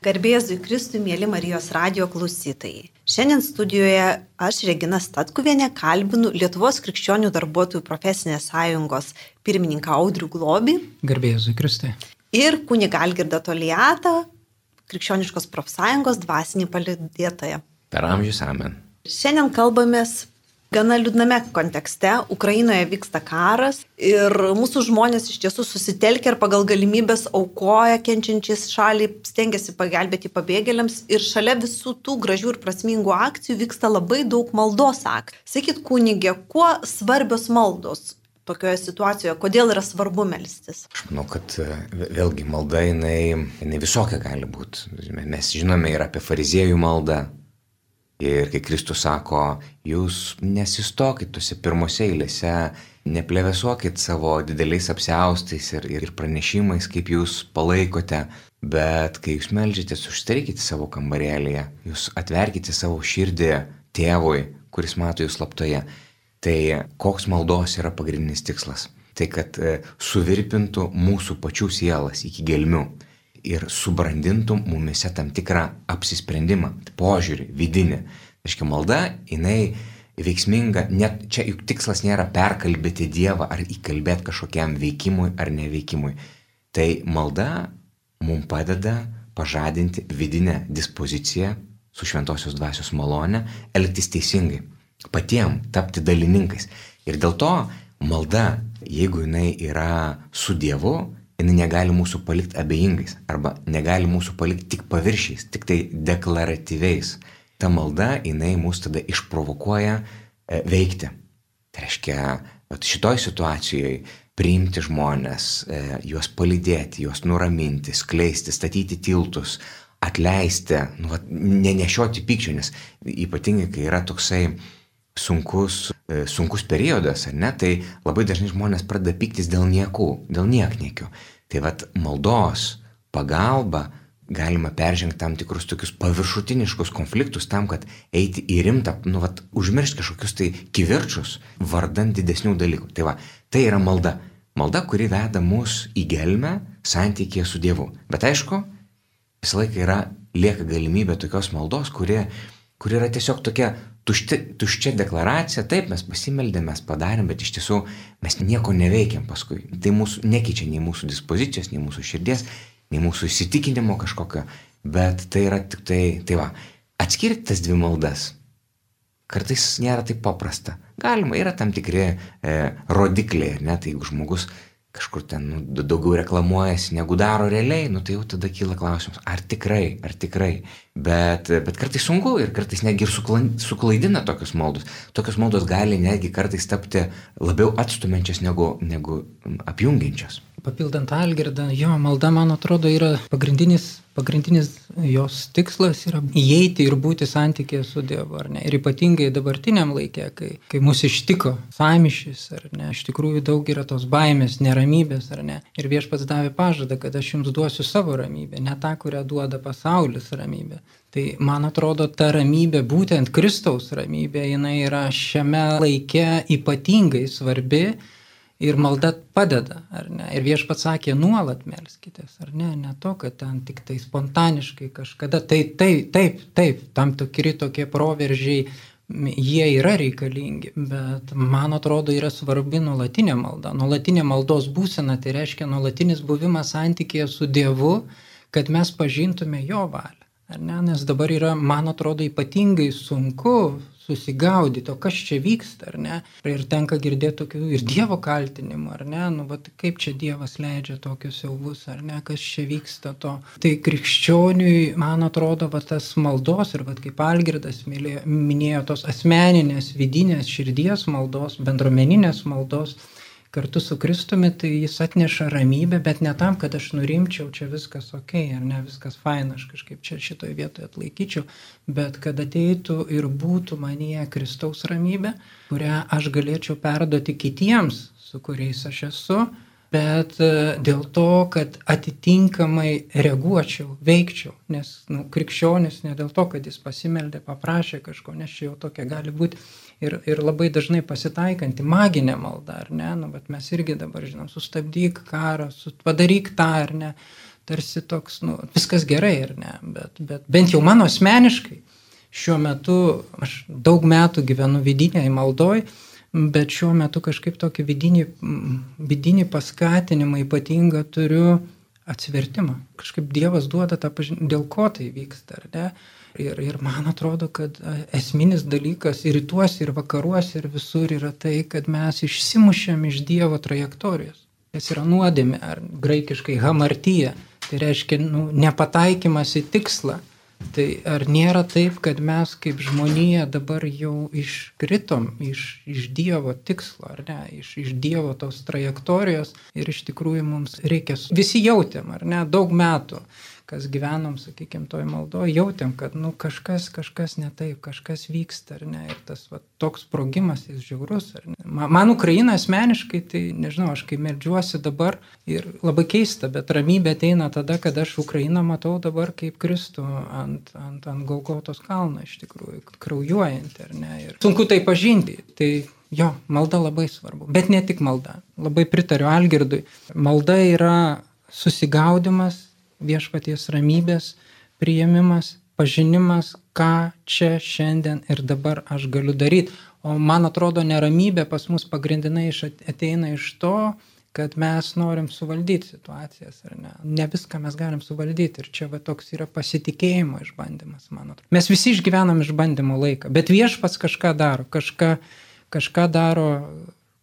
Garbėzui Kristui, mėly Marijos radio klausytojai. Šiandien studijoje aš, Regina Statkuvienė, kalbinu Lietuvos krikščionių darbuotojų profesinės sąjungos pirmininką Audrių Globį. Garbėzui Kristui. Ir kuniga Algirdą Tolijatą, krikščioniškos profsąjungos dvasinį palidėtoją. Per amžius amen. Šiandien kalbamės gana liūdname kontekste. Ukrainoje vyksta karas ir mūsų žmonės iš tiesų susitelkia ir pagal galimybės aukoja kenčiančiais šaliai, stengiasi pagelbėti pabėgėliams ir šalia visų tų gražių ir prasmingų akcijų vyksta labai daug maldos aktų. Sakyt, kunigė, kuo svarbios maldos tokioje situacijoje, kodėl yra svarbu melstis? Aš manau, kad e, vėlgi malda jinai, jinai visokia gali būti. Mes žinome ir apie fariziejų maldą, Ir kai Kristus sako, jūs nesistokit tuose pirmose eilėse, neplevesuokit savo dideliais apsiaustais ir, ir pranešimais, kaip jūs palaikote, bet kai jūs melžiatės, užstrikite savo kambarėlėje, jūs atverkite savo širdį tėvui, kuris mato jūs slaptoje. Tai koks maldos yra pagrindinis tikslas? Tai kad e, suvirpintų mūsų pačių sielas iki gelmių ir subrandintų mumise tam tikrą apsisprendimą, požiūrį, vidinį. Aiškiai, malda, jinai veiksminga, net čia juk tikslas nėra perkalbėti Dievą ar įkalbėti kažkokiam veikimui ar neveikimui. Tai malda mums padeda pažadinti vidinę dispoziciją su šventosios dvasios malone, elgtis teisingai, patiem tapti dalininkais. Ir dėl to malda, jeigu jinai yra su Dievu, jinai negali mūsų palikti abejingais arba negali mūsų palikti tik paviršiais, tik tai deklaratyviais. Ta malda, jinai mus tada išprovokuoja e, veikti. Tai reiškia, šitoj situacijoje priimti žmonės, e, juos palydėti, juos nuraminti, skleisti, statyti tiltus, atleisti, nu, va, nenešioti pykčio, nes ypatingai, kai yra toksai sunkus, e, sunkus periodas, ar ne, tai labai dažnai žmonės pradeda piktis dėl niekų, dėl niekniekių. Tai vad maldos pagalba galima peržengti tam tikrus tokius paviršutiniškus konfliktus tam, kad eiti į rimtą, nu, vat, užmiršti kažkokius tai kivirčius, vardant didesnių dalykų. Tai va, tai yra malda. Malda, kuri veda mus į gelmę santykėje su Dievu. Bet aišku, visą laiką yra, lieka galimybė tokios maldos, kuri, kuri yra tiesiog tokia tušti, tuščia deklaracija, taip mes pasimeldėm, mes padarėm, bet iš tiesų mes nieko neveikiam paskui. Tai mūsų nekeičia nei mūsų dispozicijos, nei mūsų širdies, nei mūsų įsitikinimo kažkokio, bet tai yra tik tai, tai va, atskirti tas dvi maldas. Kartais nėra taip paprasta. Galima, yra tam tikri e, rodikliai, ne, tai jeigu žmogus kažkur ten nu, daugiau reklamuojasi negu daro realiai, nu tai jau tada kyla klausimas, ar tikrai, ar tikrai. Bet, bet kartais sunku ir kartais netgi ir suklaidina tokios maldos. Tokios maldos gali netgi kartais tapti labiau atstumiančias negu, negu apjungiančias. Papildant Algirdą, jo malda, man atrodo, yra pagrindinis pagrindinis jos tikslas yra įeiti ir būti santykėje su Dievu, ar ne? Ir ypatingai dabartiniam laikė, kai, kai mus ištiko samišys, ar ne? Iš tikrųjų daug yra tos baimės, neramybės, ar ne? Ir viešpats davė pažadą, kad aš jums duosiu savo ramybę, ne tą, kurią duoda pasaulis ramybė. Tai man atrodo, ta ramybė, būtent Kristaus ramybė, jinai yra šiame laike ypatingai svarbi Ir malda padeda, ar ne? Ir viešpats sakė, nuolat melskitės, ar ne? Ne to, kad ten tik tai spontaniškai kažkada. Tai taip, taip, taip, tam tikri tokie proveržiai, jie yra reikalingi, bet man atrodo yra svarbi nuolatinė malda. Nuolatinė maldos būsena tai reiškia nuolatinis buvimas santykėje su Dievu, kad mes pažintume Jo valią. Ar ne? Nes dabar yra, man atrodo, ypatingai sunku susigaudyti, o kas čia vyksta, ar ne? Ir tenka girdėti tokių ir Dievo kaltinimų, ar ne? Nu, bet kaip čia Dievas leidžia tokius siaubus, ar ne? Kas čia vyksta to? Tai krikščioniui, man atrodo, va tas maldos ir va kaip Algirdas minėjo, tos asmeninės, vidinės širdies maldos, bendruomeninės maldos kartu su Kristumi, tai jis atneša ramybę, bet ne tam, kad aš nurimčiau, čia viskas ok, ar ne viskas faina, aš kažkaip čia šitoje vietoje atlaikyčiau, bet kad ateitų ir būtų manyje Kristaus ramybė, kurią aš galėčiau perduoti kitiems, su kuriais aš esu, bet e, dėl to, kad atitinkamai reaguočiau, veikčiau, nes nu, krikščionis ne dėl to, kad jis pasimeldė, paprašė kažko, nes čia jau tokia gali būti ir, ir labai dažnai pasitaikanti maginė malda, ar ne, nu, bet mes irgi dabar žinom, sustabdyk karą, padaryk tą, ar ne. tarsi toks, nu, viskas gerai ar ne, bet, bet bent jau mano asmeniškai šiuo metu, aš daug metų gyvenu vidiniai maldoj, bet šiuo metu kažkaip tokį vidinį, vidinį paskatinimą ypatingą turiu atsivertimą. Kažkaip Dievas duoda tą pažinimą, dėl ko tai vyksta, ar ne? Ir, ir man atrodo, kad esminis dalykas ir rytuose, ir vakaruose, ir visur yra tai, kad mes išsimušėm iš Dievo trajektorijos. Kas yra nuodėmė, ar graikiškai hamartyje, tai reiškia nu, nepataikymas į tikslą. Tai ar nėra taip, kad mes kaip žmonija dabar jau iškritom iš, iš Dievo tikslo, ar ne, iš, iš Dievo tos trajektorijos ir iš tikrųjų mums reikia, visi jautėm, ar ne, daug metų kas gyvenom, sakykime, toj maldoje, jautėm, kad, nu, kažkas, kažkas ne taip, kažkas vyksta, ar ne, ir tas va, toks sprogimas, jis žiaurus, ar ne. Man, man Ukraina asmeniškai, tai, nežinau, aš kai melžiuosi dabar ir labai keista, bet ramybė ateina tada, kad aš Ukrainą matau dabar kaip Kristų ant, ant, ant Golgotos kalno, iš tikrųjų, kraujuojantį, ar ne, ir sunku tai pažinti. Tai Jo, malda labai svarbu. Bet ne tik malda. Labai pritariu Algirdui. Malda yra susigaudimas viešpaties ramybės priėmimas, pažinimas, ką čia šiandien ir dabar aš galiu daryti. O man atrodo, neramybė pas mus pagrindinai ateina iš to, kad mes norim suvaldyti situacijas, ar ne? Ne viską mes galim suvaldyti ir čia va toks yra pasitikėjimo išbandymas, man atrodo. Mes visi išgyvenam išbandymo laiką, bet viešpats kažką daro, kažką, kažką daro,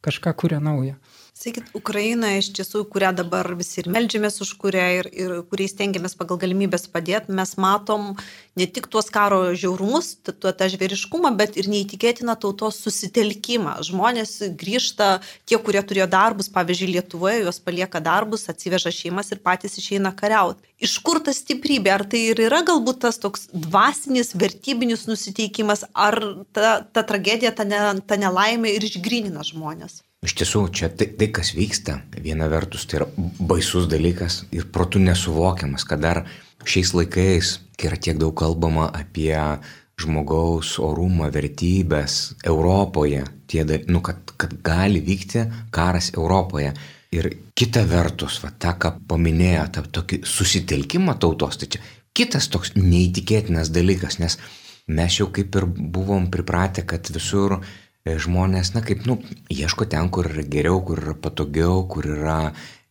kažką kuria naują. Sakykit, Ukraina iš tiesų, kurią dabar visi ir melžiamės už kurią ir, ir kuriais tengiamės pagal galimybės padėti, mes matom ne tik tuos karo žiaurumus, tą, tą žvėriškumą, bet ir neįtikėtiną tautos susitelkimą. Žmonės grįžta, tie, kurie turėjo darbus, pavyzdžiui, Lietuvoje, juos palieka darbus, atsiveža šeimas ir patys išeina kariauti. Iš kur ta stiprybė? Ar tai ir yra galbūt tas toks dvasinis, vertybinis nusiteikimas, ar ta, ta tragedija, ta, ne, ta nelaimė ir išgrinina žmonės? Iš tiesų, čia tai, tai, kas vyksta, viena vertus tai yra baisus dalykas ir protų nesuvokiamas, kad dar šiais laikais, kai yra tiek daug kalbama apie žmogaus orumą, vertybės Europoje, tie, nu, kad, kad gali vykti karas Europoje. Ir kita vertus, va, tą, ką paminėjo, tą tokį susitelkimą tautos, tai čia kitas toks neįtikėtinas dalykas, nes mes jau kaip ir buvom pripratę, kad visur žmonės, na kaip, nu, ieško ten, kur yra geriau, kur yra patogiau, kur yra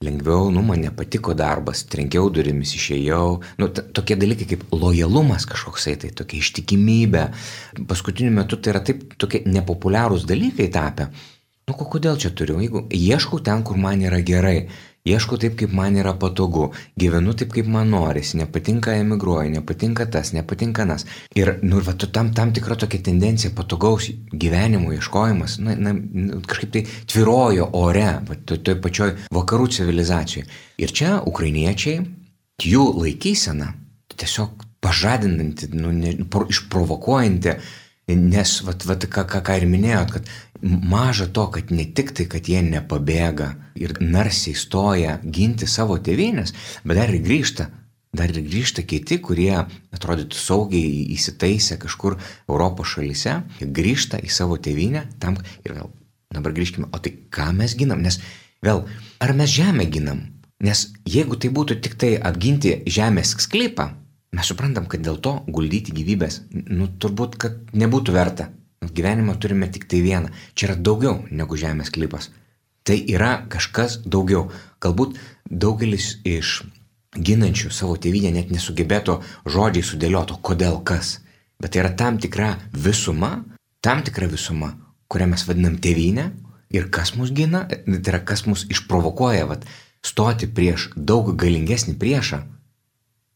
lengviau, nu, man nepatiko darbas, trenkiau durimis, išėjau. Nu, tokie dalykai kaip lojalumas kažkoksai, tai tokia ištikimybė. Paskutiniu metu tai yra taip tokie nepopuliarūs dalykai tapę. Nu, kodėl čia turiu? Jeigu ieškau ten, kur man yra gerai, Ieškau taip, kaip man yra patogu, gyvenu taip, kaip man norisi, nepatinka emigruoju, nepatinka tas, nepatinka nas. Ir, nu, va, tam, tam tikra tokia tendencija patogaus gyvenimo ieškojimas, na, na, kažkaip tai tvirojo ore, toj to pačioj vakarų civilizacijoje. Ir čia ukrainiečiai, jų laikysena, tiesiog pažadinanti, nu, ne, išprovokuojanti, nes, va, va, ką, ką, ką ir minėjot, kad maža to, kad ne tik tai, kad jie nepabėga ir narsiai stoja ginti savo tėvynės, bet dar ir grįžta. Dar ir grįžta kiti, kurie atrodytų saugiai įsitaisę kažkur Europos šalyse, grįžta į savo tėvynę tam ir vėl, dabar grįžkime, o tai ką mes ginam? Nes vėl, ar mes žemę ginam? Nes jeigu tai būtų tik tai apginti žemės sklypą, mes suprantam, kad dėl to guldyti gyvybės, nu turbūt, kad nebūtų verta. Gyvenimą turime tik tai vieną. Čia yra daugiau negu žemės klipas. Tai yra kažkas daugiau. Galbūt daugelis iš ginančių savo tėvynę net nesugebėtų žodžiai sudėlioto, kodėl kas. Bet tai yra tam tikra visuma, tam tikra visuma, kurią mes vadinam tėvynę ir kas mus gina, tai yra kas mus išprovokuoja vat, stoti prieš daug galingesnį priešą.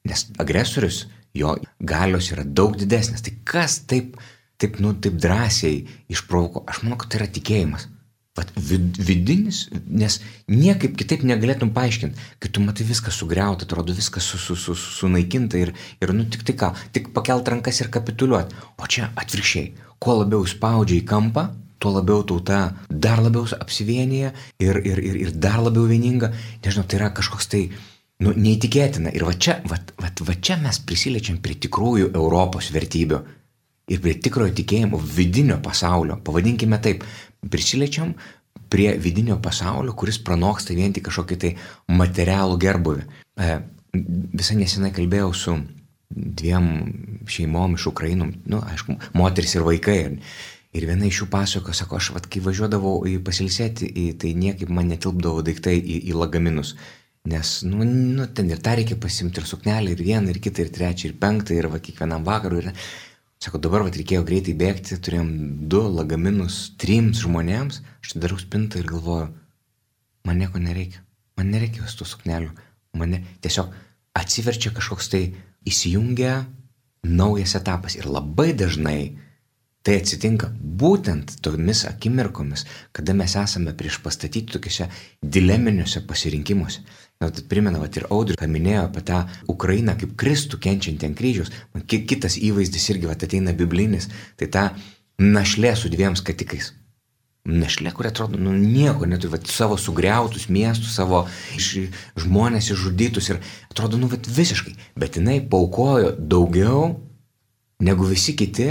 Nes agresorius, jo galios yra daug didesnės. Tai kas taip taip, nu, taip drąsiai išprovokuo. Aš manau, kad tai yra tikėjimas. Vat vid, vidinis, nes niekaip kitaip negalėtum paaiškinti, kai tu matai viską sugriauta, atrodo viskas su, su, su, sunaikinta ir, ir nu tik tai ką, tik pakelt rankas ir kapituliuoti. O čia atvirkščiai, kuo labiau spaudžia į kampą, tuo labiau tauta dar labiau apsivienyje ir, ir, ir, ir dar labiau vieninga. Nežinau, tai yra kažkoks tai nu, neįtikėtina. Ir va čia, va, va, va čia mes prisiliečiam prie tikrųjų Europos vertybių ir prie tikrojo tikėjimo vidinio pasaulio, pavadinkime taip, prisiliečiam prie vidinio pasaulio, kuris pranoksta vien tik kažkokį tai materialų gerbuvį. E, visai nesenai kalbėjau su dviem šeimom iš Ukrainų, nu, aišku, moteris ir vaikai. Ir viena iš jų pasako, sako, aš, vat, kai važiuodavau į pasilsėti, tai niekaip man netilpdavo daiktai į, į lagaminus. Nes, nu, nu, ten ir tą reikia pasimti, ir suknelį, ir vieną, ir kitą, ir trečią, ir penktą, ir va, kiekvienam vakarui. Ir... Sako, dabar va, reikėjo greitai bėgti, turėjom du lagaminus trims žmonėms, aš darau spintą ir galvoju, man nieko nereikia, man nereikia visų suknelių, mane tiesiog atsiverčia kažkoks tai įsijungia naujas etapas. Ir labai dažnai Tai atsitinka būtent tomis akimirkomis, kada mes esame prieš pastatyti tokiuose dileminiuose pasirinkimuose. Na, tai primena, kad ir Audrius paminėjo apie tą Ukrainą kaip Kristų kenčiantį ant kryžiaus. Man kitas įvaizdis irgi vat, ateina biblinis. Tai ta našlė su dviem skatikais. Našlė, kuri atrodo, nu nieko neturi, vat, savo sugriautus miestus, savo iš, žmonės išžudytus ir atrodo, nu, vat, visiškai. Bet jinai paukojo daugiau negu visi kiti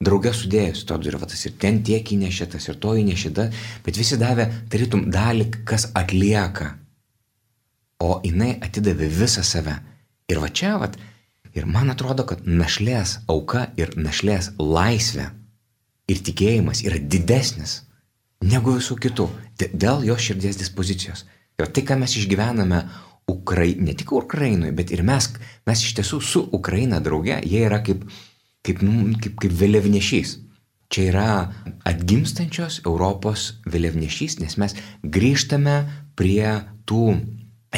draugę sudėjus, to ir va, tas ir ten tiek įnešė, tas ir to įnešė, bet visi davė, tarytum, dalį, kas atlieka. O jinai atidavė visą save. Ir va čia, va, ir man atrodo, kad našlės auka ir našlės laisvė ir tikėjimas yra didesnis negu visų kitų, dėl jos širdies dispozicijos. Ir tai, ką mes išgyvename Ukrai, ne tik Ukrainoje, bet ir mes, mes iš tiesų su Ukraina drauge, jie yra kaip kaip, nu, kaip, kaip vėliavnešys. Čia yra atgimstančios Europos vėliavnešys, nes mes grįžtame prie tų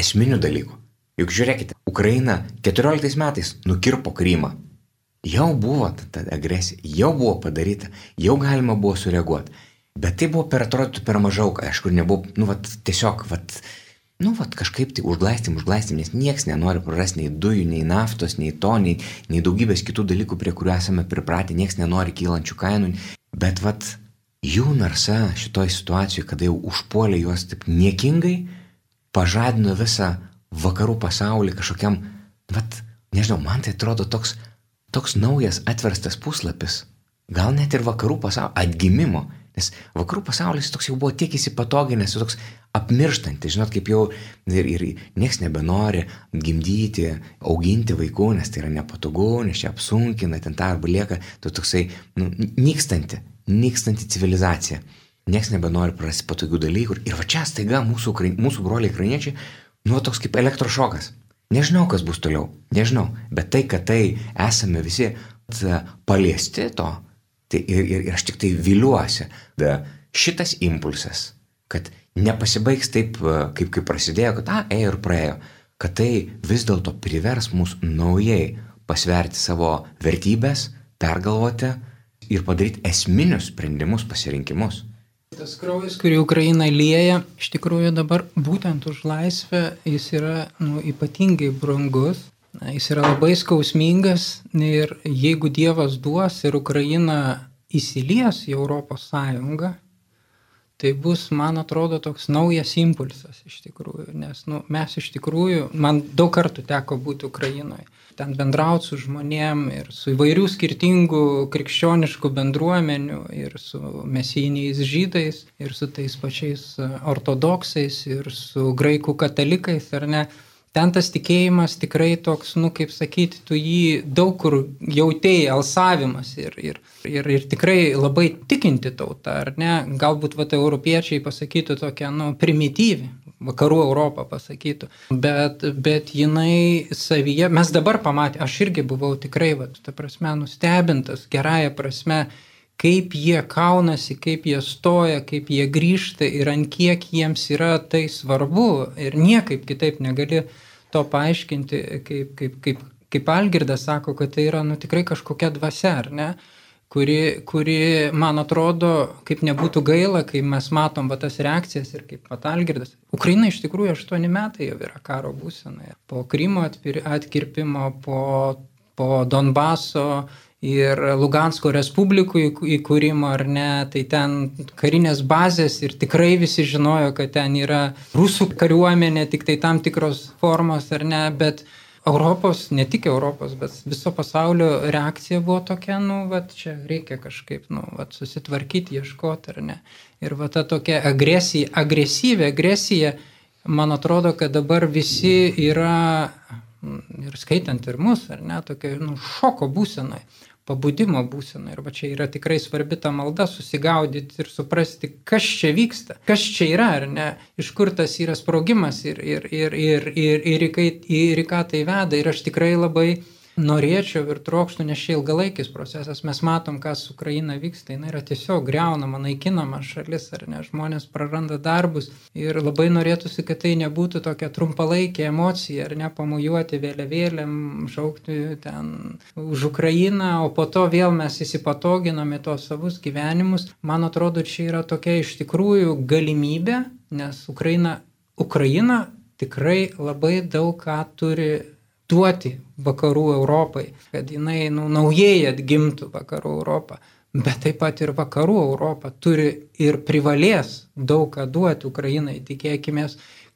esminių dalykų. Juk žiūrėkite, Ukraina 14 metais nukirpo Krymą. Jau buvo ta, agresija, jau buvo padaryta, jau galima buvo sureaguoti. Bet tai buvo per atrodytų per mažaug, aišku, nebuvo, nu, vat, tiesiog, vat, nu, vat, kažkaip tai užglaistym, užglaistym, nes niekas nenori prarasti nei dujų, nei naftos, nei to, nei, nei daugybės kitų dalykų, prie kurių esame pripratę, niekas nenori kylančių kainų. Bet vat, jų narsa šitoje situacijoje, kada jau užpuolė juos taip niekingai, pažadino visą vakarų pasaulį kažkokiam, vat, nežinau, man tai atrodo toks, toks naujas atverstas puslapis. Gal net ir vakarų pasaulio atgimimo. Nes vakarų pasaulis toks jau buvo tiek įsipatoginęs, toks apmirštantis, žinot, kaip jau ir, ir nieks nebenori gimdyti, auginti vaikų, nes tai yra nepatogu, nes čia apsunkina, ten tą arba lieka, tu toksai, nu, nykstanti, nykstanti civilizacija. Niekas nebenori prarasti patogių dalykų. Ir va čia staiga mūsų, mūsų broliai ukrainiečiai, nu, toks kaip elektrošokas. Nežinau, kas bus toliau, nežinau, bet tai, kad tai esame visi paliesti to, Tai ir, ir, ir aš tik tai viliuosi. Bet šitas impulsas, kad nepasibaigs taip, e, kaip, kaip prasidėjo, kad, a, ėjo ir praėjo, kad tai vis dėlto privers mus naujai pasverti savo vertybės, pergalvoti ir padaryti esminius sprendimus, pasirinkimus. Tas kraujas, kurį Ukraina lieja, iš tikrųjų dabar būtent už laisvę jis yra nu, ypatingai brangus Na, jis yra labai skausmingas ir jeigu Dievas duos ir Ukraina įsilies į Europos Sąjungą, tai bus, man atrodo, toks naujas impulsas iš tikrųjų, nes nu, mes iš tikrųjų, man daug kartų teko būti Ukrainoje, ten bendrauti su žmonėm ir su įvairių skirtingų krikščioniškų bendruomenių ir su mesijiniais žydais ir su tais pačiais ortodoksais ir su graikų katalikais ar ne ten tas tikėjimas tikrai toks, nu kaip sakyti, tu jį daug kur jautėjai, alsavimas ir, ir, ir, ir tikrai labai tikinti tauta, ar ne? Galbūt vat europiečiai pasakytų tokią, nu, primityvį, vakarų Europą pasakytų, bet, bet jinai savyje, mes dabar pamatėme, aš irgi buvau tikrai, vat, ta prasme, nustebintas, gerąją prasme, kaip jie kaunasi, kaip jie stoja, kaip jie grįžta ir ant kiek jiems yra tai svarbu ir niekaip kitaip negali to paaiškinti, kaip, kaip, kaip, kaip Algirdas sako, kad tai yra nu, tikrai kažkokia dvasia, ar ne? Kuri, kuri, man atrodo, kaip nebūtų gaila, kai mes matom va, tas reakcijas ir kaip pat Algirdas. Ukraina iš tikrųjų aštuoni metai jau yra karo būsenoje. Po Krymo atkirpimo, po, po Donbaso ir Lugansko Respublikų įkūrimo ar ne, tai ten karinės bazės ir tikrai visi žinojo, kad ten yra rusų kariuomenė, tik tai tam tikros formos ar ne, bet Europos, ne tik Europos, bet viso pasaulio reakcija buvo tokia, nu, va, čia reikia kažkaip, nu, va, susitvarkyti, ieškoti ar ne. Ir va ta tokia agresija, agresyvi agresija, man atrodo, kad dabar visi yra ir skaitant ir mus, ar ne, tokio nu, šoko būsenai pabudimo būsena. Ir va čia yra tikrai svarbi ta malda susigaudyti ir suprasti, kas čia vyksta, kas čia yra, ar ne, iš kur tas yra sprogimas ir, ir, ir, ir, ir, ir, ir, ir į ką tai veda. Ir aš tikrai labai norėčiau ir trokštų, nes čia ilgalaikis procesas, mes matom, kas su Ukraina vyksta, jinai yra tiesiog greunama, naikinama šalis, ar ne, žmonės praranda darbus. Ir labai norėtųsi, kad tai nebūtų tokia trumpalaikė emocija, ar ne, pamujuoti vėliavėlėm, šaukti ten už Ukrainą, o po to vėl mes įsipatoginame tos savus gyvenimus. Man atrodo, čia yra tokia iš tikrųjų galimybė, nes Ukraina, Ukraina tikrai labai daug ką turi duoti vakarų Europai, kad jinai nu, naujai atgimtų vakarų Europą. Bet taip pat ir vakarų Europa turi ir privalės daug ką duoti Ukrainai. Tikėkime,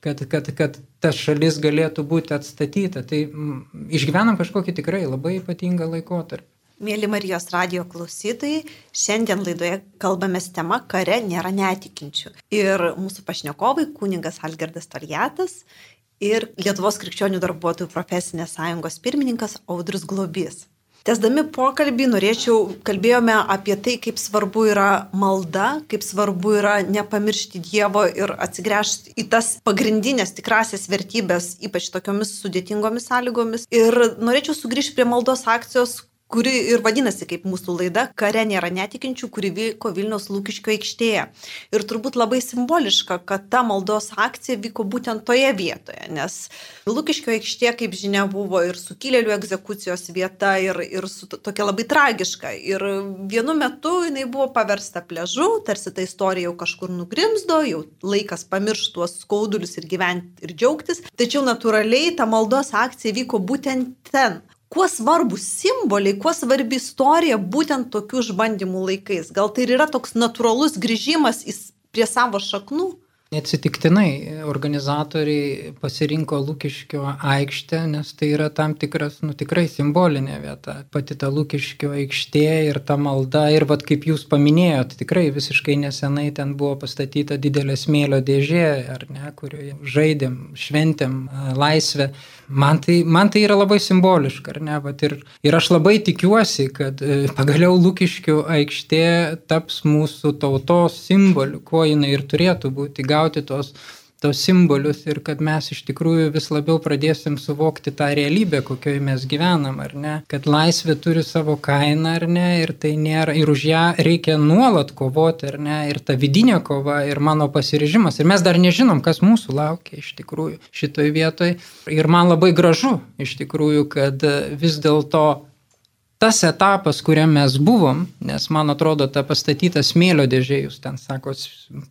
kad, kad, kad ta šalis galėtų būti atstatyta. Tai m, išgyvenam kažkokį tikrai labai ypatingą laikotarpį. Mėly Marijos radio klausytojai, šiandien laidoje kalbame tema kare nėra netikinčių. Ir mūsų pašnekovai kuningas Algerdas Toliatas ir Lietuvos krikščionių darbuotojų profesinės sąjungos pirmininkas Audris Globys. Tesdami pokalbį norėčiau, kalbėjome apie tai, kaip svarbu yra malda, kaip svarbu yra nepamiršti Dievo ir atsigręžti į tas pagrindinės tikrasias vertybės, ypač tokiomis sudėtingomis sąlygomis. Ir norėčiau sugrįžti prie maldos akcijos, kuri ir vadinasi kaip mūsų laida Kare nėra netikinčių, kuri vyko Vilniaus Lūkiškio aikštėje. Ir turbūt labai simboliška, kad ta maldos akcija vyko būtent toje vietoje, nes Lūkiškio aikštė, kaip žinia, buvo ir sukilėlių egzekucijos vieta, ir, ir su, tokia labai tragiška. Ir vienu metu jinai buvo paversta pležu, tarsi ta istorija jau kažkur nugrimzdo, jau laikas pamiršti tuos skaudulius ir gyventi ir džiaugtis. Tačiau natūraliai ta maldos akcija vyko būtent ten, kuo svarbus simboliai, kuo svarbi istorija būtent tokių išbandymų laikais. Gal tai yra toks natūralus grįžimas prie savo šaknų? Neatsitiktinai organizatoriai pasirinko Lūkiškio aikštę, nes tai yra tam tikras, nu tikrai simbolinė vieta. Pati ta Lūkiškio aikštė ir ta malda. Ir vad kaip jūs paminėjot, tikrai visiškai nesenai ten buvo pastatyta didelė smėlio dėžė, ar ne, kurioje žaidėm, šventėm laisvę. Man tai, man tai yra labai simboliška, ar ne? Vat ir, ir aš labai tikiuosi, kad e, pagaliau Lūkiškių aikštė taps mūsų tautos simboliu, kuo jinai ir turėtų būti gauti tos, tos simbolius ir kad mes iš tikrųjų vis labiau pradėsim suvokti tą realybę, kokioje mes gyvenam, ar ne, kad laisvė turi savo kainą, ar ne, ir tai nėra, ir už ją reikia nuolat kovoti, ar ne, ir ta vidinė kova, ir mano pasiryžimas, ir mes dar nežinom, kas mūsų laukia iš tikrųjų šitoj vietoj. Ir man labai gražu iš tikrųjų, kad vis dėlto tas etapas, kuriame mes buvom, nes man atrodo, ta pastatyta smėlio dėžė, jūs ten sako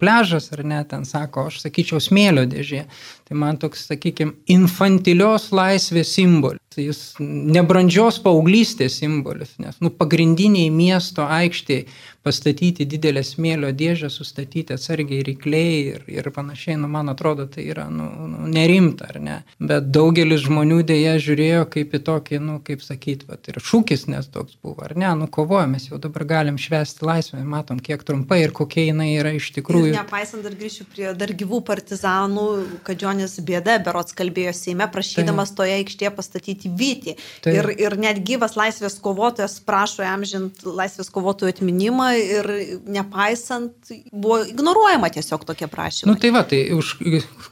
pležas ar ne, ten sako, aš sakyčiau smėlio dėžė, tai man toks, sakykime, infantilios laisvės simbolis, jis nebrandžios paauglystės simbolis, nes nu, pagrindiniai miesto aikštėje pastatyti didelę smėlio dėžę, sustatyti atsargiai rykliai ir, ir panašiai, nu, man atrodo, tai yra nu, nu, nerimta, ar ne? Bet daugelis žmonių dėja žiūrėjo kaip į tokį, nu, kaip sakyti, vat, ir šūkis nes toks buvo, ar ne? Nu, kovojamės, jau dabar galim švesti laisvę, matom, kiek trumpai ir kokia jinai yra iš tikrųjų. Ir nepaisant, dar grįšiu prie dar gyvų partizanų, kad Džonis Bėda berots kalbėjo Seime, prašydamas tai. toje aikštėje pastatyti vytį. Tai. Ir, ir net gyvas laisvės kovotojas prašo jam žinti laisvės kovotojų atminimą ir nepaisant, buvo ignoruojama tiesiog tokie prašymai. Na nu, tai va, tai už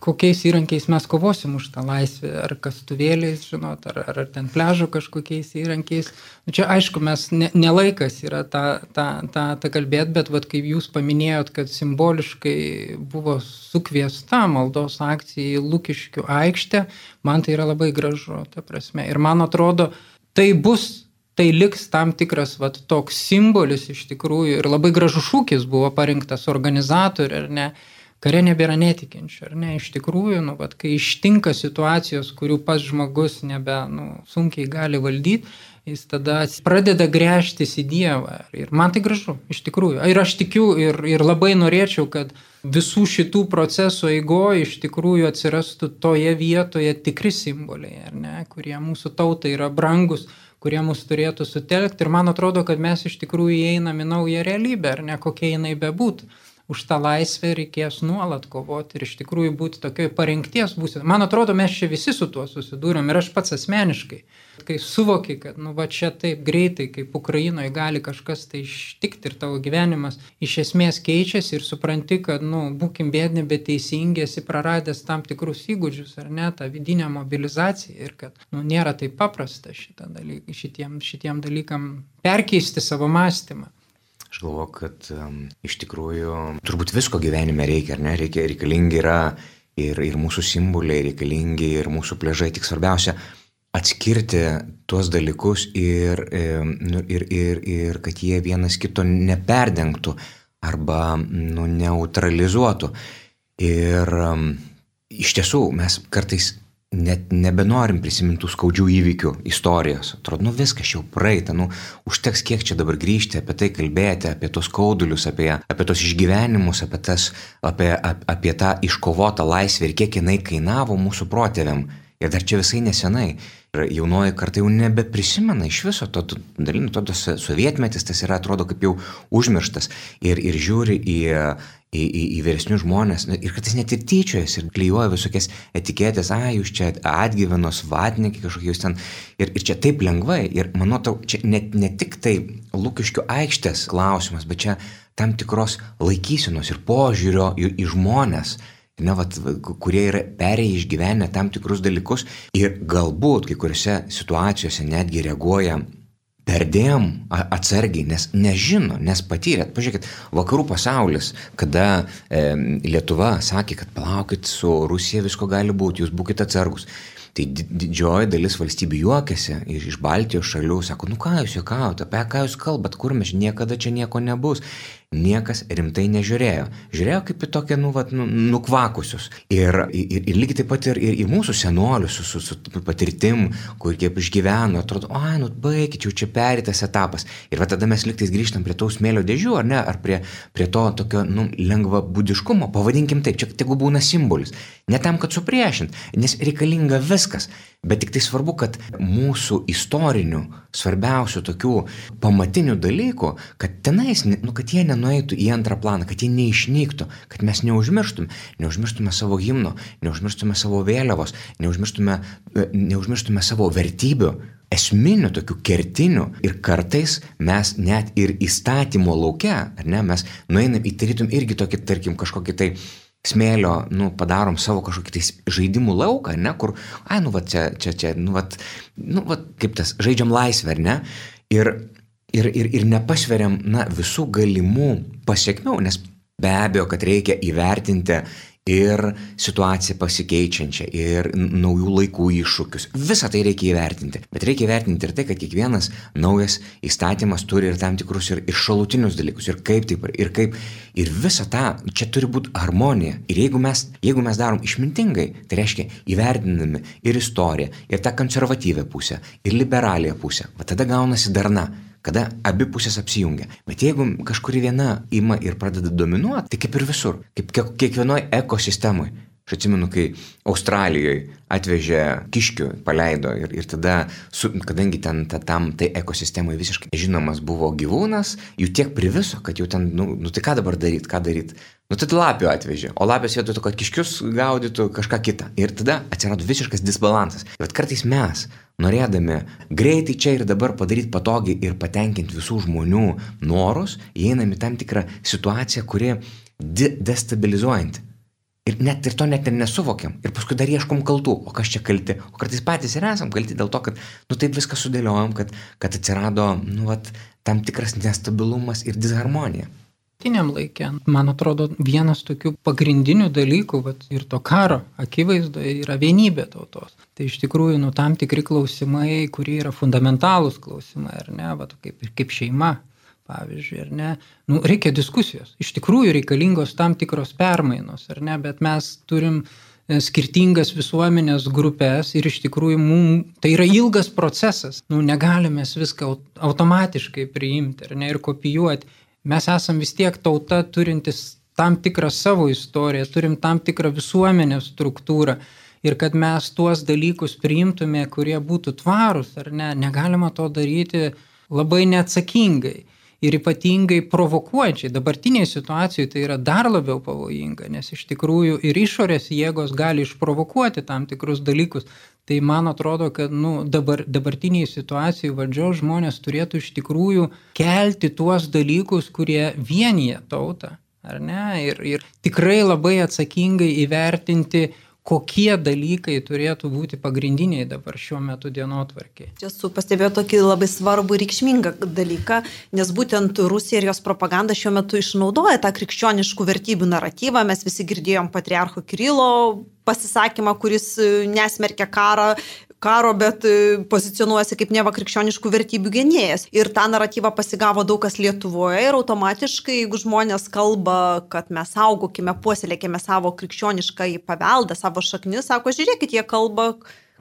kokiais įrankiais mes kovosim už tą laisvę, ar kastuvėliais, žinot, ar, ar ten pležo kažkokiais įrankiais. Nu, čia aišku, mes nelaikas ne yra tą, tą, tą, tą kalbėti, bet vad kaip jūs paminėjot, kad simboliškai buvo sukviesta maldos akcija į Lukiškių aikštę, man tai yra labai gražu, ta prasme. Ir man atrodo, tai bus tai liks tam tikras vat, toks simbolis iš tikrųjų ir labai gražus šūkis buvo parinktas organizatorių, ar ne, kare nebėra netikinčių, ar ne, iš tikrųjų, nu, vat, kai ištinka situacijos, kurių pats žmogus nebe nu, sunkiai gali valdyti, jis tada pradeda grėžtis į Dievą. Ir man tai gražu, iš tikrųjų. Ir aš tikiu ir, ir labai norėčiau, kad visų šitų procesų eigoje iš tikrųjų atsirastų toje vietoje tikri simboliai, ne, kurie mūsų tautai yra brangus kurie mus turėtų sutelkti ir man atrodo, kad mes iš tikrųjų įeinam į naują realybę, ar ne kokia jinai bebūtų. Už tą laisvę reikės nuolat kovoti ir iš tikrųjų būti tokioj parengties būsenoje. Man atrodo, mes čia visi su tuo susidūrėm ir aš pats asmeniškai. Kai suvoki, kad, nu, va čia taip greitai, kaip Ukrainoje gali kažkas tai ištikti ir tavo gyvenimas iš esmės keičiasi ir supranti, kad, nu, būkim bėdni, bet teisingi, esi praradęs tam tikrus įgūdžius ar ne, tą vidinę mobilizaciją ir kad, nu, nėra taip paprasta dalyk, šitiem, šitiem dalykam perkeisti savo mąstymą. Aš galvoju, kad um, iš tikrųjų turbūt visko gyvenime reikia, ar ne? Reikia, reikalingi yra ir, ir mūsų simboliai, reikalingi ir mūsų pležai, tik svarbiausia atskirti tuos dalykus ir, nu, ir, ir, ir kad jie vienas kito neperdengtų arba nu, neutralizuotų. Ir um, iš tiesų mes kartais net nebenorim prisimintų skaudžių įvykių istorijos. Atrodo, nu viskas jau praeita, nu užteks kiek čia dabar grįžti, apie tai kalbėti, apie tos skaudulius, apie, apie tos išgyvenimus, apie, tas, apie, apie tą iškovotą laisvę ir kiek jinai kainavo mūsų protėviam. Ir dar čia visai nesenai. Ir jaunoji karta jau nebeprisimena iš viso to dalinių, to tas sovietmetis, tas yra, atrodo, kaip jau užmirštas. Ir, ir žiūri į, į, į, į vyresnius žmonės ir kad jis net ir tyčiojasi ir klyjuoja visokias etiketės, a, jūs čia atgyvenos vatnikai kažkokie jūs ten ir, ir čia taip lengvai ir manau, čia net ne tik tai lūkiškių aikštės klausimas, bet čia tam tikros laikysenos ir požiūrio į, į žmonės. Ne, vat, kurie yra perėję išgyvenę tam tikrus dalykus ir galbūt kai kuriuose situacijose netgi reaguoja perdėm atsargiai, nes nežino, nes patyrėt. Pažiūrėkit, vakarų pasaulis, kada e, Lietuva sakė, kad palaukit, su Rusija visko gali būti, jūs būkite atsargus. Tai didžioji dalis valstybių juokiasi iš Baltijos šalių, sako, nu ką jūs juokaujate, apie ką jūs kalbat, kur mes niekada čia nieko nebus niekas rimtai nežiūrėjo. Žiūrėjo kaip į tokią, nu, vat, nu, nukvakusius. Ir, ir, ir lygiai taip pat ir, ir į mūsų senolius su, su, su patirtim, kur kaip išgyveno, atrodo, ai, nu, baigit, jau čia perėtas etapas. Ir va tada mes liktais grįžtam prie tų smėlio dėžių, ar ne, ar prie, prie to tokio, nu, lengva būdiškumo, pavadinkim taip, čia tegu būna simbolis. Ne tam, kad supriešint, nes reikalinga viskas. Bet tik tai svarbu, kad mūsų istorinių, svarbiausių tokių pamatinių dalykų, kad tenais, nu, kad jie nenueitų į antrą planą, kad jie neišnyktų, kad mes neužmirštume, neužmirštume savo himno, neužmirštume savo vėliavos, neužmirštume, e, neužmirštume savo vertybių, esminių tokių kertinių ir kartais mes net ir įstatymo laukia, ar ne, mes nueinam į tarytum irgi tokį, tarkim, kažkokį tai smėlio, nu, padarom savo kažkokį tai žaidimų lauką, ne, kur, ai, nu, va, čia, čia, čia, nu, va, nu, va, kaip tas, žaidžiam laisvę, ne? Ir, ir, ir, ir nepasveriam, na, visų galimų pasiekmių, nes be abejo, kad reikia įvertinti ir situaciją pasikeičiančią, ir naujų laikų iššūkius. Visą tai reikia įvertinti. Bet reikia įvertinti ir tai, kad kiekvienas naujas įstatymas turi ir tam tikrus ir, ir šalutinius dalykus, ir kaip taip, ir kaip. Ir visa ta, čia turi būti harmonija. Ir jeigu mes, jeigu mes darom išmintingai, tai reiškia įvertinami ir istoriją, ir tą konservatyvę pusę, ir liberalią pusę, va tada gaunasi darna kada abi pusės apsijungia. Bet jeigu kažkuri viena ima ir pradeda dominuoti, tai kaip ir visur, kaip kiekvienoje ekosistemoje. Aš atsimenu, kai Australijoje atvežė kiškių, paleido ir, ir tada, su, kadangi ten ta, tam tai ekosistemai visiškai žinomas buvo gyvūnas, jų tiek priviso, kad jau ten, nu, nu tai ką dabar daryti, ką daryti. Nu tai lapių atvežė, o lapės vietoj to, kad kiškius gaudytų kažką kitą. Ir tada atsirado visiškas disbalansas. Bet kartais mes, norėdami greitai čia ir dabar padaryti patogiai ir patenkinti visų žmonių norus, įeinam į tam tikrą situaciją, kuri de destabilizuojanti. Ir net ir to net ir nesuvokiam. Ir paskui dar ieškom kaltų. O kas čia kalti? O kartais patys ir esam kalti dėl to, kad, nu taip viską sudėliojom, kad, kad atsirado, nu, vat, tam tikras nestabilumas ir disharmonija. Tiniam laikė, man atrodo, vienas tokių pagrindinių dalykų vat, ir to karo akivaizdoje yra vienybė tautos. Tai iš tikrųjų, nu, tam tikri klausimai, kurie yra fundamentalūs klausimai, ar ne, vat, kaip, kaip šeima, pavyzdžiui, ar ne, nu, reikia diskusijos. Iš tikrųjų reikalingos tam tikros permainos, ar ne, bet mes turim e, skirtingas visuomenės grupės ir iš tikrųjų mums tai yra ilgas procesas. Nu, negalime viską automatiškai priimti ne ir kopijuoti. Mes esam vis tiek tauta turintis tam tikrą savo istoriją, turim tam tikrą visuomenės struktūrą. Ir kad mes tuos dalykus priimtume, kurie būtų tvarūs, ar ne, negalima to daryti labai neatsakingai. Ir ypatingai provokuojančiai. Dabartiniai situacijai tai yra dar labiau pavojinga, nes iš tikrųjų ir išorės jėgos gali išprovokuoti tam tikrus dalykus. Tai man atrodo, kad nu, dabar, dabartiniai situacijai valdžios žmonės turėtų iš tikrųjų kelti tuos dalykus, kurie vienyje tautą. Ar ne? Ir, ir tikrai labai atsakingai įvertinti, kokie dalykai turėtų būti pagrindiniai dabar šiuo metu dienotvarkiai. Čia su pastebėjau tokį labai svarbų reikšmingą dalyką, nes būtent Rusija ir jos propaganda šiuo metu išnaudoja tą krikščioniškų vertybių naratyvą. Mes visi girdėjom patriarcho Kirilo pasisakymą, kuris nesmerkia karą, karo, bet e, pozicionuojasi kaip neva krikščioniškų vertybių gynėjas. Ir tą naratyvą pasigavo daug kas Lietuvoje ir automatiškai, jeigu žmonės kalba, kad mes saugokime, puoselėkime savo krikščionišką paveldą, savo šaknis, sako, žiūrėkit, jie kalba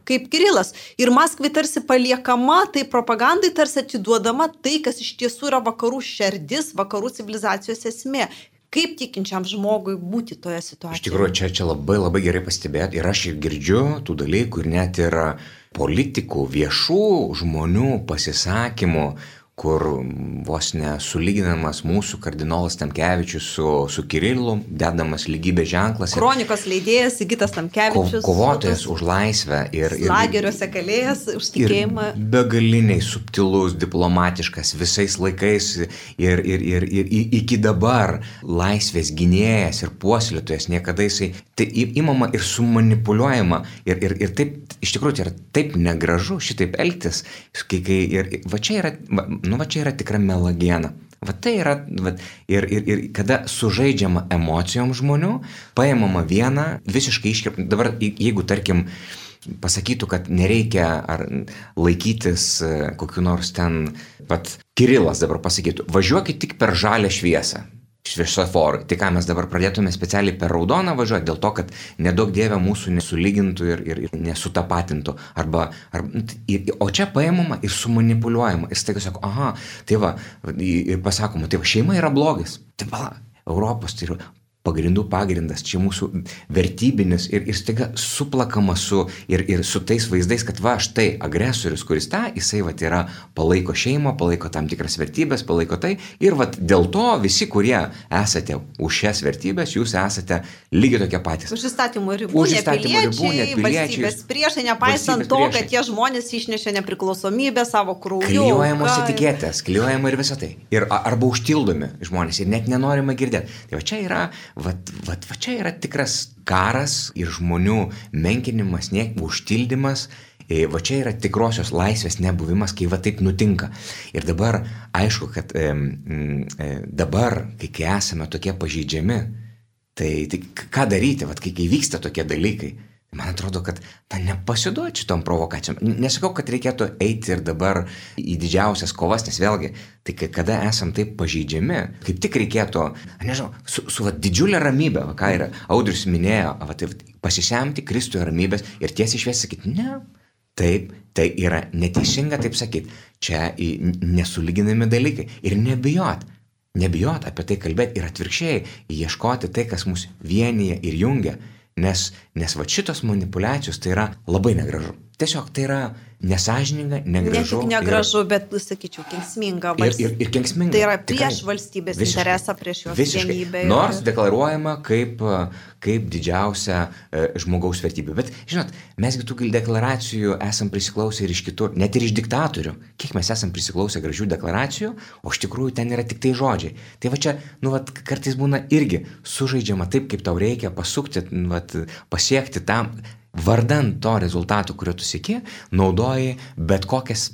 kaip Kirilas. Ir Maskvai tarsi paliekama, tai propagandai tarsi atiduodama tai, kas iš tiesų yra vakarų šerdis, vakarų civilizacijos esmė kaip tikinčiam žmogui būti toje situacijoje. Iš tikrųjų, čia, čia labai labai gerai pastebėt ir aš girdžiu tų dalykų ir net ir politikų, viešų žmonių pasisakymų, kur vos nesulyginamas mūsų kardinolas Tamkevičius su, su Kirilu, dedamas lygybės ženklas. Kronikos leidėjas Sigitas Tamkevičius. Ko, kovotojas už laisvę ir... ir lageriuose kalėjęs už tikėjimą. Begaliniai subtilus, diplomatiškas visais laikais ir, ir, ir, ir, iki dabar laisvės gynėjas ir puoselėtojas niekada jisai tai įmama ir sumanipuliuojama. Ir, ir, ir taip, iš tikrųjų, tai yra taip negražu šitaip elgtis. Kai, kai, ir, va čia yra... Va, nu va čia yra tikra melagiena. Va tai yra, va, ir, ir, ir kada sužaidžiama emocijom žmonių, paėmama viena, visiškai iškirpama. Dabar, jeigu tarkim, pasakytų, kad nereikia ar laikytis e, kokiu nors ten, pat Kirilas dabar pasakytų, važiuokit tik per žalę šviesą šviesoforui. Tai ką mes dabar pradėtume specialiai per raudoną važiuoti, dėl to, kad nedaug dievė mūsų nesulygintų ir, ir, ir nesutapatintų. Arba, ar, nu, ir, o čia paėmama ir sumanipuliuojama. Ir staiga sako, aha, tai va, ir pasakoma, tai va, šeima yra blogis. Tai va, Europos tai yra pagrindų pagrindas, čia mūsų vertybinis ir, ir staiga suplakama su, ir, ir su tais vaizdais, kad va, štai agresorius, kuris tą, jisai va, yra palaiko šeimą, palaiko tam tikras vertybės, palaiko tai ir va, dėl to visi, kurie esate už šias vertybės, jūs esate lygiai tokie patys. Už įstatymų ribų, už įstatymų ribų, net. Valstybės priešai, nepaisant to, priešai. kad tie žmonės išnešė nepriklausomybę savo krauju. Klijuojamos etiketės, klijuojama ir visą tai. Ir arba užtildomi žmonės ir net nenorima girdėti. Tai va čia yra Vat, vat, va čia yra tikras karas ir žmonių menkinimas, niek užtildymas. E, va čia yra tikrosios laisvės nebuvimas, kai va taip nutinka. Ir dabar aišku, kad e, e, dabar, kai, kai esame tokie pažeidžiami, tai, tai ką daryti, va, kai, kai vyksta tokie dalykai, Man atrodo, kad na, nepasiduoti šitom provokacijom. Nesakau, kad reikėtų eiti ir dabar į didžiausias kovas, nes vėlgi, tai kai kada esam taip pažeidžiami, kaip tik reikėtų, nežinau, su, su va, didžiulė ramybė, va, ką ir Audrius minėjo, va, tai, pasisemti Kristuje ramybės ir tiesiai išviesi sakyti, ne, taip, tai yra neteisinga taip sakyti, čia nesulyginami dalykai ir nebijot. Nebijot apie tai kalbėti ir atvirkščiai ieškoti tai, kas mus vienyje ir jungia Nes, nes va šitos manipulacijos tai yra labai negražu. Tiesiog tai yra nesažininga, negražu. Ne tik negražu, ir, bet, sakyčiau, kenksminga. Ir, ir, ir kenksminga. Tai yra prieš tikrai, valstybės visiškai, interesą, prieš jos visiškai. vienybę. Ir... Nors deklaruojama kaip, kaip didžiausia e, žmogaus vertybė. Bet, žinot, mesgi tų deklaracijų esam prisiklausę ir iš kitur, net ir iš diktatorių. Kiek mes esam prisiklausę gražių deklaracijų, o iš tikrųjų ten yra tik tai žodžiai. Tai va čia, nu, va, kartais būna irgi sužaidžiama taip, kaip tau reikia pasukti, nu, va, pasiekti tam vardan to rezultato, kurio tu sieki, naudoji bet kokias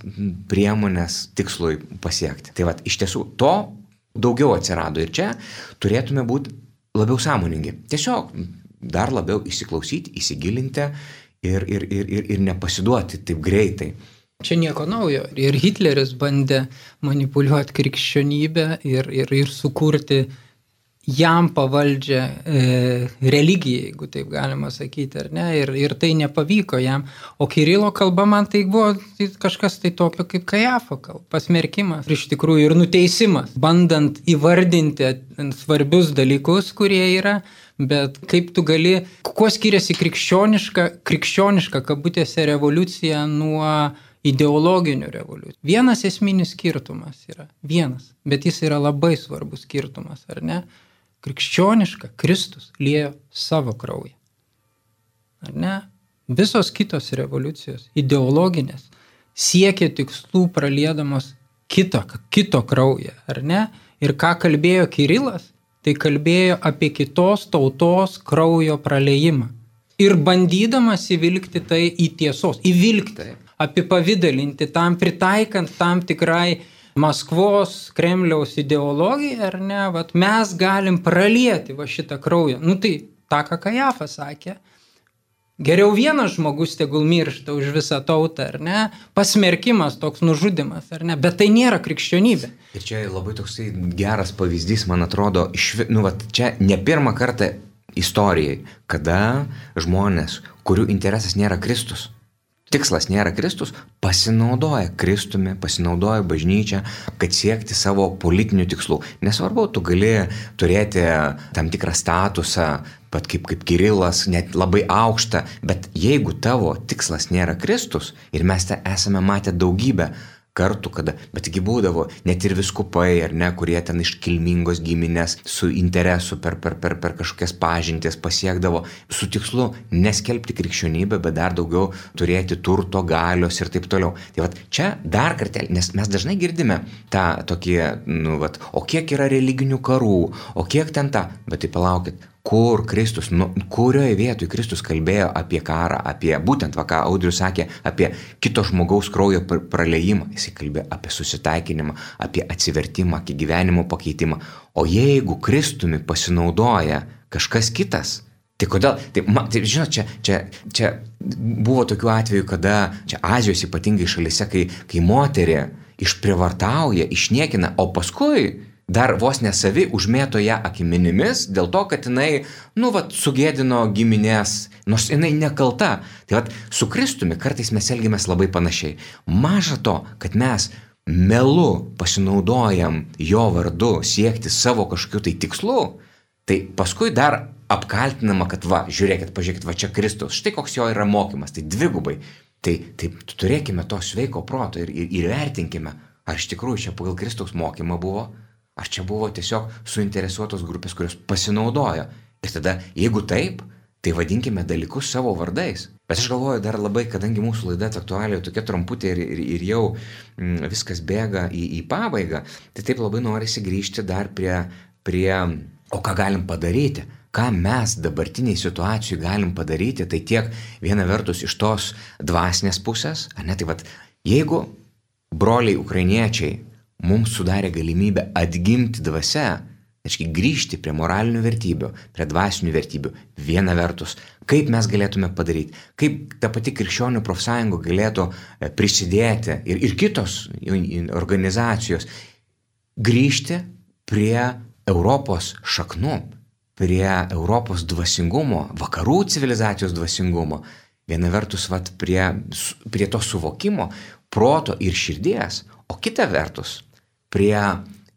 priemonės tikslui pasiekti. Tai vad, iš tiesų to daugiau atsirado ir čia turėtume būti labiau sąmoningi. Tiesiog dar labiau įsiklausyti, įsigilinti ir, ir, ir, ir, ir nepasiduoti taip greitai. Čia nieko naujo. Ir Hitleris bandė manipuliuoti krikščionybę ir, ir, ir sukurti jam pavaldžią e, religiją, jeigu taip galima sakyti, ar ne, ir, ir tai nepavyko jam. O Kirilo kalba man tai buvo tai kažkas tai tokio kaip Kajafo kalba, pasmerkimas, iš tikrųjų ir nuteisimas, bandant įvardinti svarbius dalykus, kurie yra, bet kaip tu gali, kuo skiriasi krikščioniška, krikščioniška kabutėse revoliucija nuo ideologinių revoliucijų. Vienas esminis skirtumas yra, vienas, bet jis yra labai svarbus skirtumas, ar ne? Krikščioniška Kristus liejo savo kraują. Ar ne? Visos kitos revoliucijos, ideologinės, siekia tikslų pralėdamos kito, kito kraują, ar ne? Ir ką kalbėjo Kirilas, tai kalbėjo apie kitos tautos kraujo praleimą. Ir bandydamas įvilgti tai į tiesos, įvilgti, apipavydalinti tam, pritaikant tam tikrai Maskvos, Kremliaus ideologijai, ar ne, vat, mes galim pralieti va šitą kraują. Nu tai tą, ką Kajafas sakė, Geriau vienas žmogus tegul miršta už visą tautą, ar ne? Pasmerkimas toks nužudimas, ar ne? Bet tai nėra krikščionybė. Ir čia labai toksai geras pavyzdys, man atrodo, iš, nu, vat, čia ne pirmą kartą istorijai, kada žmonės, kurių interesas nėra Kristus, tikslas nėra Kristus, pasinaudoja Kristumi, pasinaudoja bažnyčia, kad siekti savo politinių tikslų. Nesvarbu, tu gali turėti tam tikrą statusą, pat kaip, kaip Kirilas, net labai aukštą, bet jeigu tavo tikslas nėra Kristus ir mes te esame matę daugybę kartų, kada, bet taigi būdavo net ir viskupai, ar ne, kurie ten iš kilmingos giminės su interesu per, per, per, per kažkokias pažintis pasiekdavo su tikslu neskelbti krikščionybę, bet dar daugiau turėti turto galios ir taip toliau. Tai vad čia dar kartelį, nes mes dažnai girdime tą tokį, nu, vat, o kiek yra religinių karų, o kiek ten ta, bet tai palaukit, kur Kristus, nu, kurioje vietoje Kristus kalbėjo apie karą, apie būtent, va ką Audrius sakė, apie kito žmogaus kraujo praleimą, jis kalbėjo apie susitaikinimą, apie atsivertimą, apie gyvenimo pakeitimą. O jeigu Kristumi pasinaudoja kažkas kitas, Tai kodėl, tai, ma, tai žinot, čia, čia, čia buvo tokių atvejų, kada čia Azijos ypatingai šalise, kai, kai moterį išprivartauja, išniekina, o paskui dar vos nesavi užmėto ją akimenimis dėl to, kad jinai, nu, vat, sugėdino giminės, nors jinai nekalta. Tai vat, su Kristumi kartais mes elgiamės labai panašiai. Maža to, kad mes melu pasinaudojam jo vardu siekti savo kažkokiu tai tikslu, tai paskui dar apkaltinama, kad va, žiūrėkit, pažiūrėkit, va čia Kristus, štai koks jo yra mokymas, tai dvigubai. Tai, tai turėkime to sveiko proto ir, ir, ir vertinkime, ar iš tikrųjų čia pagal Kristaus mokymą buvo, Ar čia buvo tiesiog suinteresuotos grupės, kurios pasinaudojo? Ir tada, jeigu taip, tai vadinkime dalykus savo vardais. Bet aš galvoju dar labai, kadangi mūsų laida aktualiai tokia trumputė ir, ir, ir jau mm, viskas bėga į, į pabaigą, tai taip labai norisi grįžti dar prie, prie, o ką galim padaryti, ką mes dabartiniai situacijai galim padaryti, tai tiek viena vertus iš tos dvasinės pusės, ne, tai vad, jeigu broliai ukrainiečiai mums sudarė galimybę atgimti dvasia, reiškia grįžti prie moralinių vertybių, prie dvasinių vertybių. Viena vertus, kaip mes galėtume padaryti, kaip ta pati krikščionių profsąjunga galėtų e, prisidėti ir, ir kitos organizacijos grįžti prie Europos šaknų, prie Europos dvasingumo, vakarų civilizacijos dvasingumo. Viena vertus, vat, prie, prie to suvokimo, proto ir širdies, o kita vertus, prie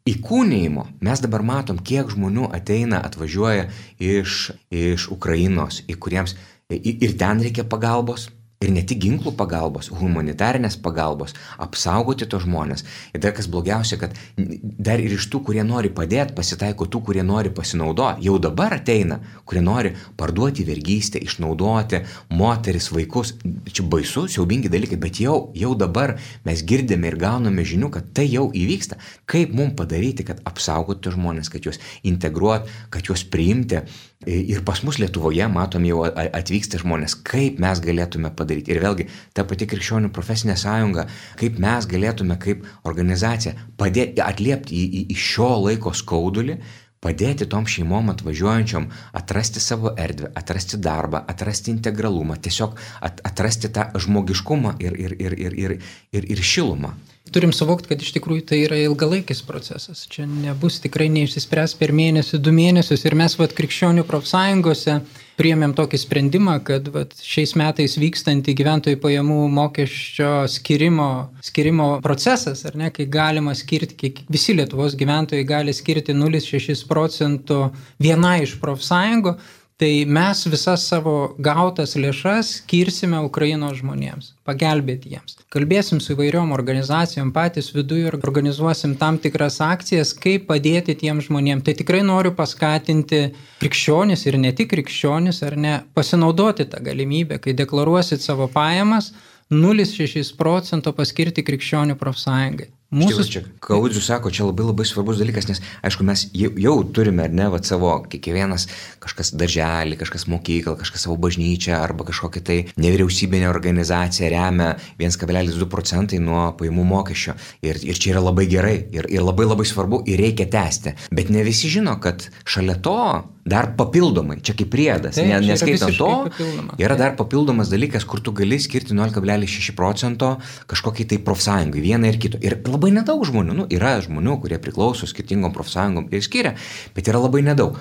įkūnymo mes dabar matom, kiek žmonių ateina, atvažiuoja iš, iš Ukrainos, į kuriems ir ten reikia pagalbos, Ir ne tik ginklų pagalbos, humanitarinės pagalbos, apsaugoti tos žmonės. Ir dar kas blogiausia, kad dar ir iš tų, kurie nori padėti, pasitaiko tų, kurie nori pasinaudoti. Jau dabar ateina, kurie nori parduoti vergystę, išnaudoti moteris, vaikus. Čia baisu, siaubingi dalykai, bet jau, jau dabar mes girdime ir gauname žinių, kad tai jau įvyksta. Kaip mums padaryti, kad apsaugoti žmonės, kad juos integruoti, kad juos priimti Ir pas mus Lietuvoje, matom, jau atvyksta žmonės, kaip mes galėtume padaryti. Ir vėlgi, ta pati krikščionių profesinė sąjunga, kaip mes galėtume kaip organizacija padėti atliepti į, į, į šio laiko skaudulį, padėti tom šeimom atvažiuojančiom atrasti savo erdvę, atrasti darbą, atrasti integralumą, tiesiog atrasti tą žmogiškumą ir, ir, ir, ir, ir, ir, ir šilumą. Turim suvokti, kad iš tikrųjų tai yra ilgalaikis procesas. Čia nebus tikrai neišsispręs per mėnesį, du mėnesius. Ir mes, vad, krikščionių profsąjungose priėmėm tokį sprendimą, kad vat, šiais metais vykstantį gyventojų pajamų mokesčio skirimo, skirimo procesas, ar ne, kai galima skirti, kiek visi Lietuvos gyventojai gali skirti 0,6 procentų viena iš profsąjungų, tai mes visas savo gautas lėšas skirsime Ukrainos žmonėms, pagelbėti jiems. Kalbėsim su įvairiom organizacijom, patys viduje ir organizuosim tam tikras akcijas, kaip padėti tiem žmonėms. Tai tikrai noriu paskatinti krikščionis ir ne tik krikščionis, ar ne, pasinaudoti tą galimybę, kai deklaruosit savo pajamas, 0,6 procento paskirti krikščionių profsąjungai. Mūsų čia, Kaudžius sako, čia labai labai svarbus dalykas, nes, aišku, mes jau, jau turime, ar ne, va, savo, kiekvienas kažkas darželį, kažkas mokyklą, kažkas savo bažnyčią arba kažkokią tai nevyriausybinę organizaciją remia 1,2 procentai nuo pajamų mokesčio. Ir, ir čia yra labai gerai ir, ir labai labai svarbu ir reikia tęsti. Bet ne visi žino, kad šalia to dar papildomai, čia kaip priedas, Taip, ne, neskaitant to, visiškai papildoma. yra dar papildomas dalykas, kur tu gali skirti 0,6 procento kažkokiai tai profsąjungai, vieną ir kitą. Ir labai nedaug žmonių, nu, yra žmonių, kurie priklauso skirtingom profsąjungom ir skiria, bet yra labai nedaug.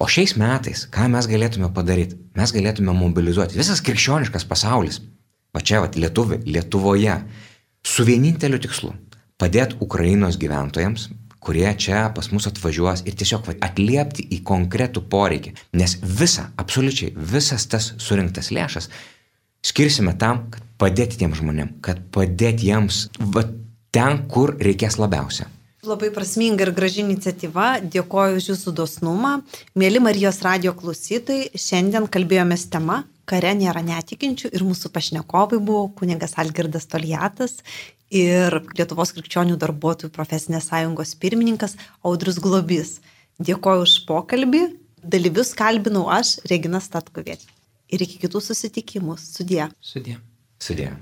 O šiais metais, ką mes galėtume padaryti? Mes galėtume mobilizuoti visas krikščioniškas pasaulis, va čia, va, Lietuvi, Lietuvoje, su vieninteliu tikslu - padėti Ukrainos gyventojams, kurie čia pas mus atvažiuos ir tiesiog va, atliepti į konkretų poreikį. Nes visa, absoliučiai visas tas surinktas lėšas skirsime tam, kad padėti tiem žmonėm, kad padėti jiems va, ten, kur reikės labiausia. Labai prasminga ir graži iniciatyva. Dėkoju už jūsų dosnumą. Mėly Marijos radio klausytojai, šiandien kalbėjomės tema Kare nėra netikinčių ir mūsų pašnekovai buvo kunigas Algirdas Toliatas ir Lietuvos krikščionių darbuotojų profesinės sąjungos pirmininkas Audrius Globis. Dėkoju už pokalbį. Dalyvius kalbinau aš, Regina Statkovėt. Ir iki kitų susitikimų. Sudie. Sudė. Sudė.